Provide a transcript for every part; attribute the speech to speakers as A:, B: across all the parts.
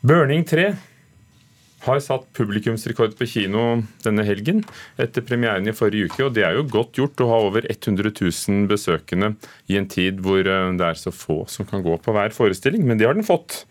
A: Burning 3 har satt publikumsrekord på kino denne helgen etter premieren i forrige uke. og Det er jo godt gjort å ha over 100 000 besøkende i en tid hvor eh, det er så få som kan gå på hver forestilling, men det har den fått.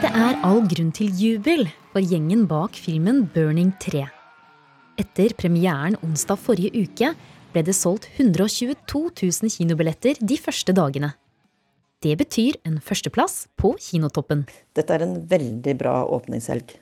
B: Det er all grunn til jubel for gjengen bak filmen Burning 3. Etter premieren onsdag forrige uke ble det solgt 122 000 kinobilletter de første dagene. Det betyr en førsteplass på kinotoppen.
C: Dette er en veldig bra åpningshelg.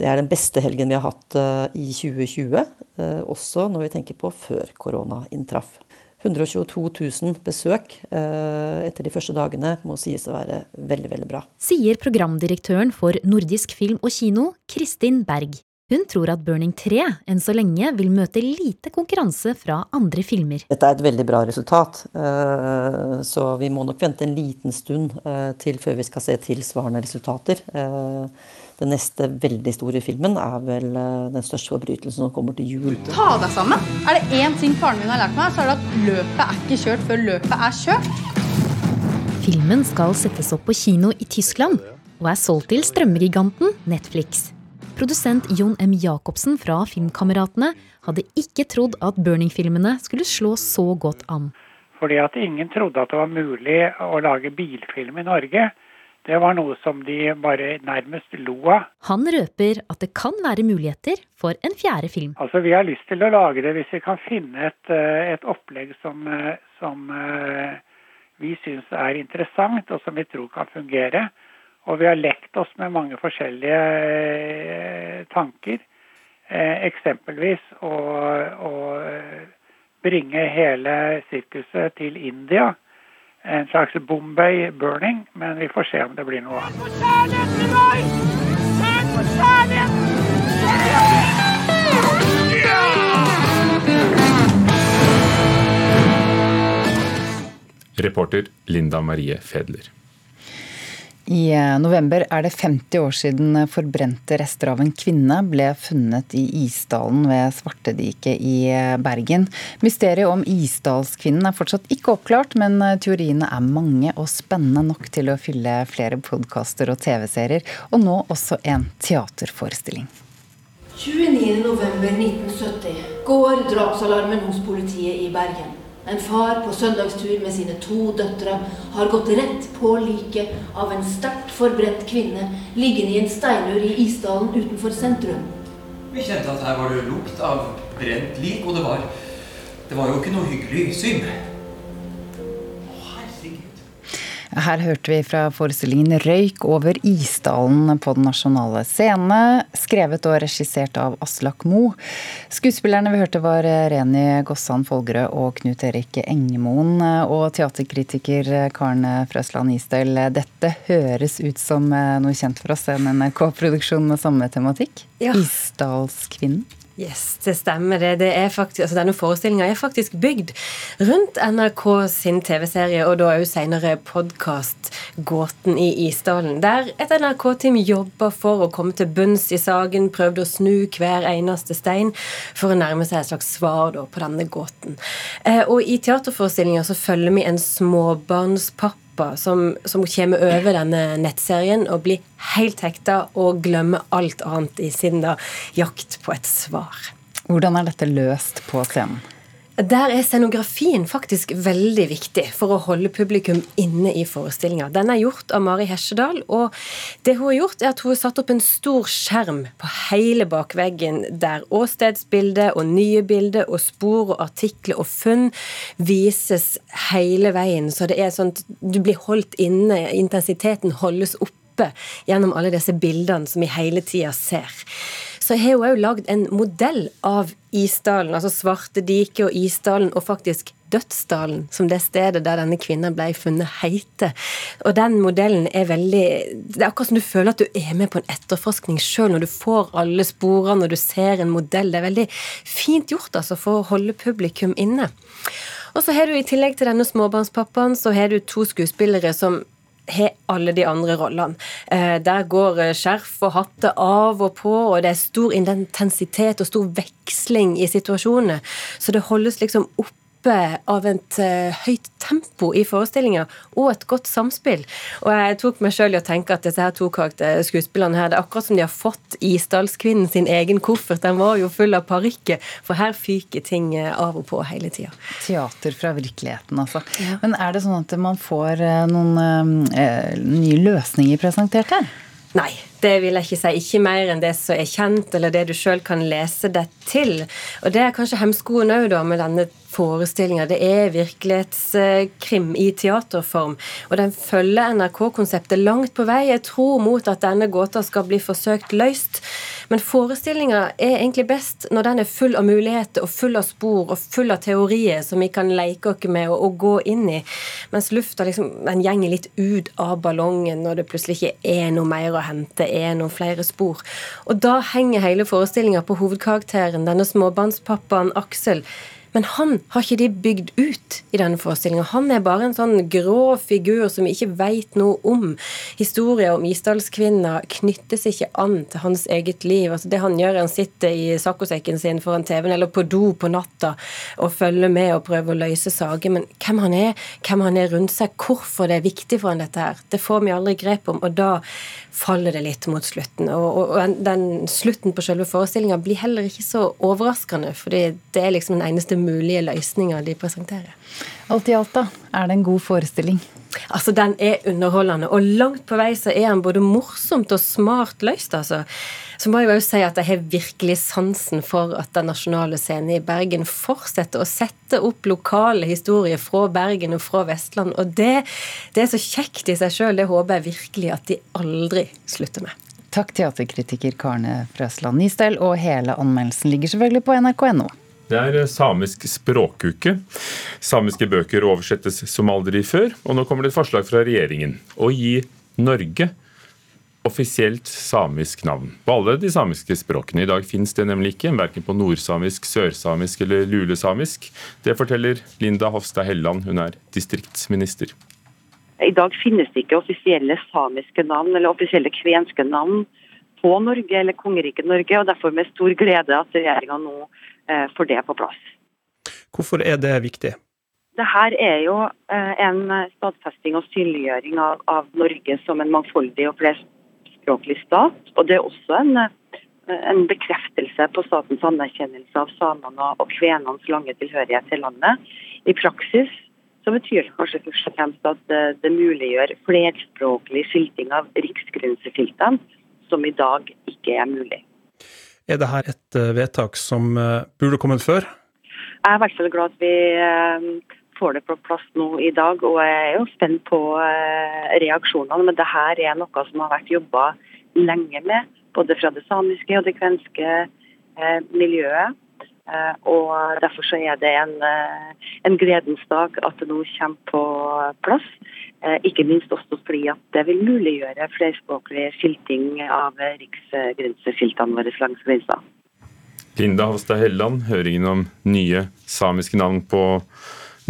C: Det er den beste helgen vi har hatt uh, i 2020, uh, også når vi tenker på før korona inntraff. 122 000 besøk uh, etter de første dagene må sies å være veldig, veldig bra.
B: Sier programdirektøren for Nordisk film og kino, Kristin Berg. Hun tror at Burning 3 enn så lenge vil møte lite konkurranse fra andre filmer.
C: Dette er et veldig bra resultat, eh, så vi må nok vente en liten stund eh, til før vi skal se tilsvarende resultater. Eh, den neste veldig store filmen er vel den største forbrytelsen som kommer til jul.
D: Ta deg sammen! Er det én ting faren min har lært meg, så er det at løpet er ikke kjørt før løpet er kjørt.
B: Filmen skal settes opp på kino i Tyskland og er solgt til strømmegiganten Netflix. Produsent Jon M. Jacobsen fra Filmkameratene hadde ikke trodd at Burning-filmene skulle slå så godt an.
E: Fordi at ingen trodde at det var mulig å lage bilfilm i Norge. Det var noe som de bare nærmest lo av.
B: Han røper at det kan være muligheter for en fjerde film.
E: Altså, Vi har lyst til å lage det hvis vi kan finne et, eh, et opplegg som, eh, som eh, vi syns er interessant, og som vi tror kan fungere. Og vi har lekt oss med mange forskjellige eh, tanker. Eh, eksempelvis å, å bringe hele sirkuset til India. En slags Bombay burning, men vi får se om det blir noe av.
A: Reporter Linda Marie Fedler.
F: I eh, november er det 50 år siden forbrente rester av en kvinne ble funnet i Isdalen ved Svartediket i eh, Bergen. Mysteriet om Isdalskvinnen er fortsatt ikke oppklart, men eh, teoriene er mange og spennende nok til å fylle flere podkaster og TV-serier, og nå også en teaterforestilling.
G: 29.11.1970 går drapsalarmen hos politiet i Bergen. En far på søndagstur med sine to døtre har gått rett på liket av en sterkt forbrent kvinne liggende i en steinur i Isdalen utenfor sentrum.
H: Vi kjente at her var det lukt av brent lik, og det var Det var jo ikke noe hyggelig syn.
F: Her hørte vi fra forestillingen 'Røyk over Isdalen' på Den nasjonale scene, skrevet og regissert av Aslak Mo. Skuespillerne vi hørte var Reni Gossan Folgerød og Knut Erik Engemoen. Og teaterkritiker Karen Frøsland Isdøl, dette høres ut som noe kjent for oss, en NRK-produksjon med samme tematikk? Ja. Isdalskvinnen?
I: Yes, det stemmer. det. det er faktisk, altså Denne forestillinga er faktisk bygd rundt NRK sin TV-serie og da òg senere podkast 'Gåten i Isdalen', der et NRK-team jobba for å komme til bunns i saken, prøvde å snu hver eneste stein for å nærme seg et slags svar da, på denne gåten. Eh, og i teaterforestillinga så følger vi en småbarnspappa gruppa som, som kommer over denne nettserien og blir helt hekta og glemmer alt annet i sin da, jakt på et svar.
F: Hvordan er dette løst på scenen?
I: Der er scenografien faktisk veldig viktig for å holde publikum inne i forestillinga. Den er gjort av Mari Hesjedal, og det hun har gjort, er at hun har satt opp en stor skjerm på hele bakveggen der åstedsbilder og nye bilder og spor og artikler og funn vises hele veien. Så det er sånn at du blir holdt inne, intensiteten holdes oppe gjennom alle disse bildene som vi hele tida ser så har hun òg lagd en modell av Isdalen, altså Svartediket og Isdalen, og faktisk Dødsdalen, som det stedet der denne kvinnen ble funnet, heter. Og den modellen er veldig Det er akkurat som du føler at du er med på en etterforskning sjøl, når du får alle sporene når du ser en modell. Det er veldig fint gjort altså, for å holde publikum inne. Og så har du i tillegg til denne småbarnspappaen, så har du to skuespillere som har alle de andre rollene. Eh, der går eh, skjerf og hatter av og på, og det er stor intensitet og stor veksling i situasjonene. Så det holdes liksom opp av et uh, høyt tempo i forestillinga og et godt samspill. Og jeg tok meg sjøl i å tenke at disse her to skuespillerne her, det er akkurat som de har fått Isdalskvinnen sin egen koffert. Den var jo full av parykker, for her fyker ting eh, av og på hele tida.
F: Teater fra virkeligheten, altså. Ja. Men er det sånn at man får eh, noen uh, nye løsninger presentert her?
I: Nei, det vil jeg ikke si. Ikke mer enn det som er kjent, eller det du sjøl kan lese deg til. Og det er kanskje hemskoen òg, da, med denne forestillinga. Det er virkelighetskrim i teaterform. Og den følger NRK-konseptet langt på vei. Jeg tror mot at denne gåta skal bli forsøkt løst. Men forestillinga er egentlig best når den er full av muligheter og full av spor og full av teorier som vi kan leke oss med og, og, gå inn i. Mens lufta liksom, den gjenger litt ut av ballongen når det plutselig ikke er noe mer å hente, er noen flere spor. Og da henger hele forestillinga på hovedkarakteren, denne småbarnspappaen Aksel men han har ikke de bygd ut i denne forestillinga. Han er bare en sånn grå figur som vi ikke veit noe om. Historia om Isdalskvinna knyttes ikke an til hans eget liv. Altså Det han gjør, er han sitter i saccosekken sin foran TV-en eller på do på natta og følger med og prøver å løse saker. Men hvem han er, hvem han er rundt seg, hvorfor det er viktig for han dette her, det får vi aldri grep om. Og da faller det litt mot slutten. Og, og den slutten på selve forestillinga blir heller ikke så overraskende, fordi det er liksom den eneste mulige løsninga de presenterer.
F: Alt i alt, da, er det en god forestilling?
I: Altså, Den er underholdende, og langt på vei så er den både morsomt og smart løst. altså. Så må jeg jo si at jeg har virkelig sansen for at Den nasjonale scenen i Bergen fortsetter å sette opp lokale historier fra Bergen og fra Vestland. Og det, det er så kjekt i seg sjøl. Det håper jeg virkelig at de aldri slutter med.
F: Takk, teaterkritiker Karne Frøsland Nistell, og hele anmeldelsen ligger selvfølgelig på nrk.no.
A: Det er samisk språkuke. Samiske bøker oversettes som aldri før. Og nå kommer det et forslag fra regjeringen å gi Norge offisielt samisk navn på alle de samiske språkene. I dag fins det nemlig ikke, verken på nordsamisk, sørsamisk eller lulesamisk. Det forteller Linda Hofstad Helleland, hun er distriktsminister.
J: I dag finnes det ikke offisielle samiske navn eller offisielle kvenske navn på Norge eller kongeriket Norge, og derfor med stor glede at regjeringa nå Eh, får det på plass.
K: Hvorfor er det viktig?
J: Det her er jo eh, en stadfesting og synliggjøring av, av Norge som en mangfoldig og flerspråklig stat. Og det er også en, eh, en bekreftelse på statens anerkjennelse av samene og kvenenes lange tilhørighet til landet. I praksis så betyr det kanskje først og fremst at det, det muliggjør flerspråklig skilting av riksgrensefiltene, som i dag ikke er mulig.
K: Er dette et eh, vedtak som eh, burde kommet før?
J: Jeg er i hvert fall glad at vi eh, får det på plass nå i dag, og jeg er jo spent på reaksjonene. Men dette er noe som har vært jobba lenge med, både fra det samiske og det kvenske miljøet. Og Derfor så er det en, en gledens dag at det nå kommer på plass. Eh, ikke minst også fordi at det vil muliggjøre flerspråklig skilting av riksgrenseskiltene våre langs grensa.
A: Linda Hofstad Helleland, høringen om nye samiske navn på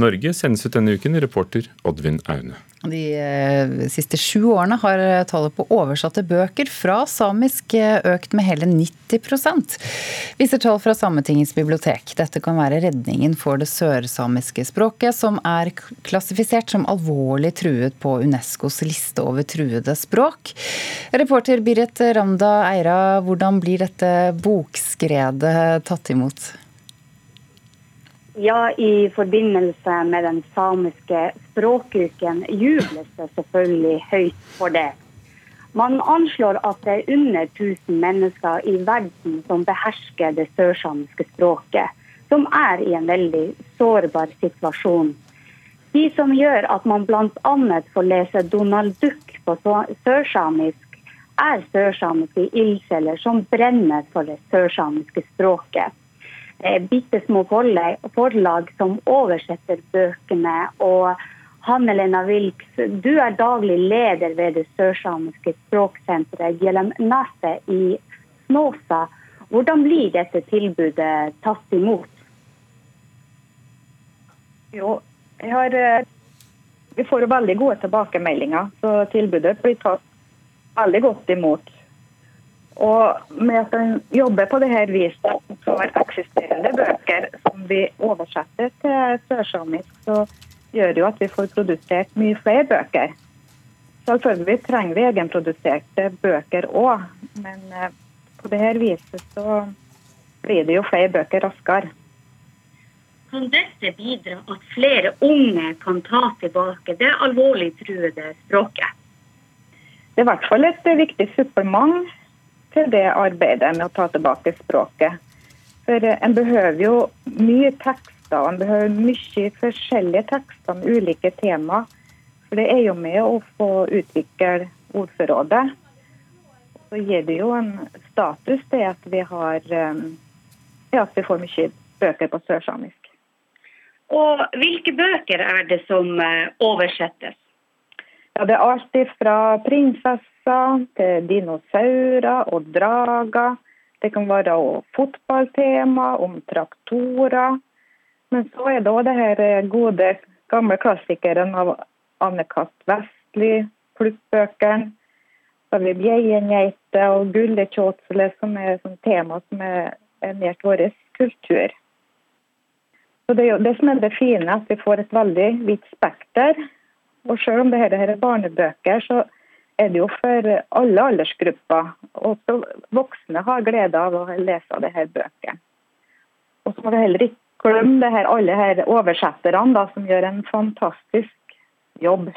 A: Norge sendes ut denne uken. Reporter Oddvin Aune.
F: De eh, siste sju årene har tallet på oversatte bøker fra samisk eh, økt med hele 90% viser tall fra Sametingets bibliotek. Dette kan være redningen for det sørsamiske språket, som er klassifisert som alvorlig truet på Unescos liste over truede språk. Reporter Birit Ramda Eira, hvordan blir dette bokskredet tatt imot?
L: Ja, i forbindelse med den samiske språkuken jubles det selvfølgelig høyt for det. Man anslår at det er under 1000 mennesker i verden som behersker det sørsamiske språket, som er i en veldig sårbar situasjon. De som gjør at man bl.a. får lese Donald Duck på sørsamisk, er sørsamiske ildsjeler som brenner for det sørsamiske språket. Eh, bitte små forlag som oversetter bøkene. og Hanne Lena Wilks, du er daglig leder ved det sørsamiske språksenteret Gjellem Naset i Snåsa. Hvordan blir dette tilbudet tatt imot?
M: Jo, har, eh, vi får veldig gode tilbakemeldinger, så tilbudet blir tatt veldig godt imot. Og med at en jobber på dette viset for eksisterende bøker som vi oversetter til sørsamisk, så gjør det jo at vi får produsert mye flere bøker. Selvfølgelig trenger vi egenproduserte bøker òg, men eh, på dette viset så blir det jo flere bøker raskere.
L: Kan dette bidra at flere unge kan ta tilbake det alvorlig truede språket?
M: Det er i hvert fall et viktig supplement til det arbeidet med å ta tilbake språket. For eh, En behøver jo mye tekster, en behøver mye forskjellige tekster med ulike tema. For det er jo med å få utvikle ordforrådet. Så gir det jo en status til at vi har eh, ja, at vi får mye bøker på sørsamisk.
L: Og hvilke bøker er det som eh, oversettes?
M: Ja, det er alt fra prinsesser til dinosaurer og drager. Det kan være fotballtema, om traktorer. Men så er det òg her eh, gode, gamle klassikeren av Anne Kast Vestli, klubbøkene. Så har vi Bjeiengeite og Gullekjåtsle, som er som tema som er nært vår kultur. Så Det er det som er det fine, at vi får et veldig vidt spekter. Og selv om dette er barnebøker, så er det jo for alle aldersgrupper. Også voksne har glede av å lese disse bøkene. Og så må vi heller ikke glemme det her, alle her oversetterne da, som gjør en fantastisk jobb.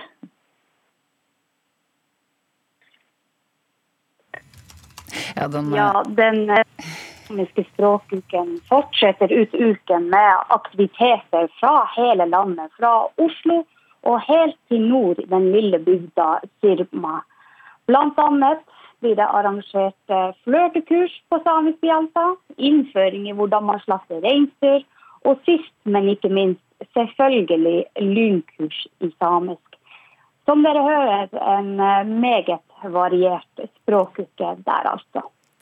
F: Ja, den,
L: Ja, den eh, samiske språkuken fortsetter ut uken med aktiviteter fra hele landet. Fra Oslo og helt til nord i den lille bygda Sirma. Blant annet blir det arrangert eh, flørtekurs på samisk i Alta, innføring i hvordan man slakter reinsdyr, og sist, men ikke minst, selvfølgelig lynkurs i samisk. Som dere hører, en eh, meget variert språkuke der, altså.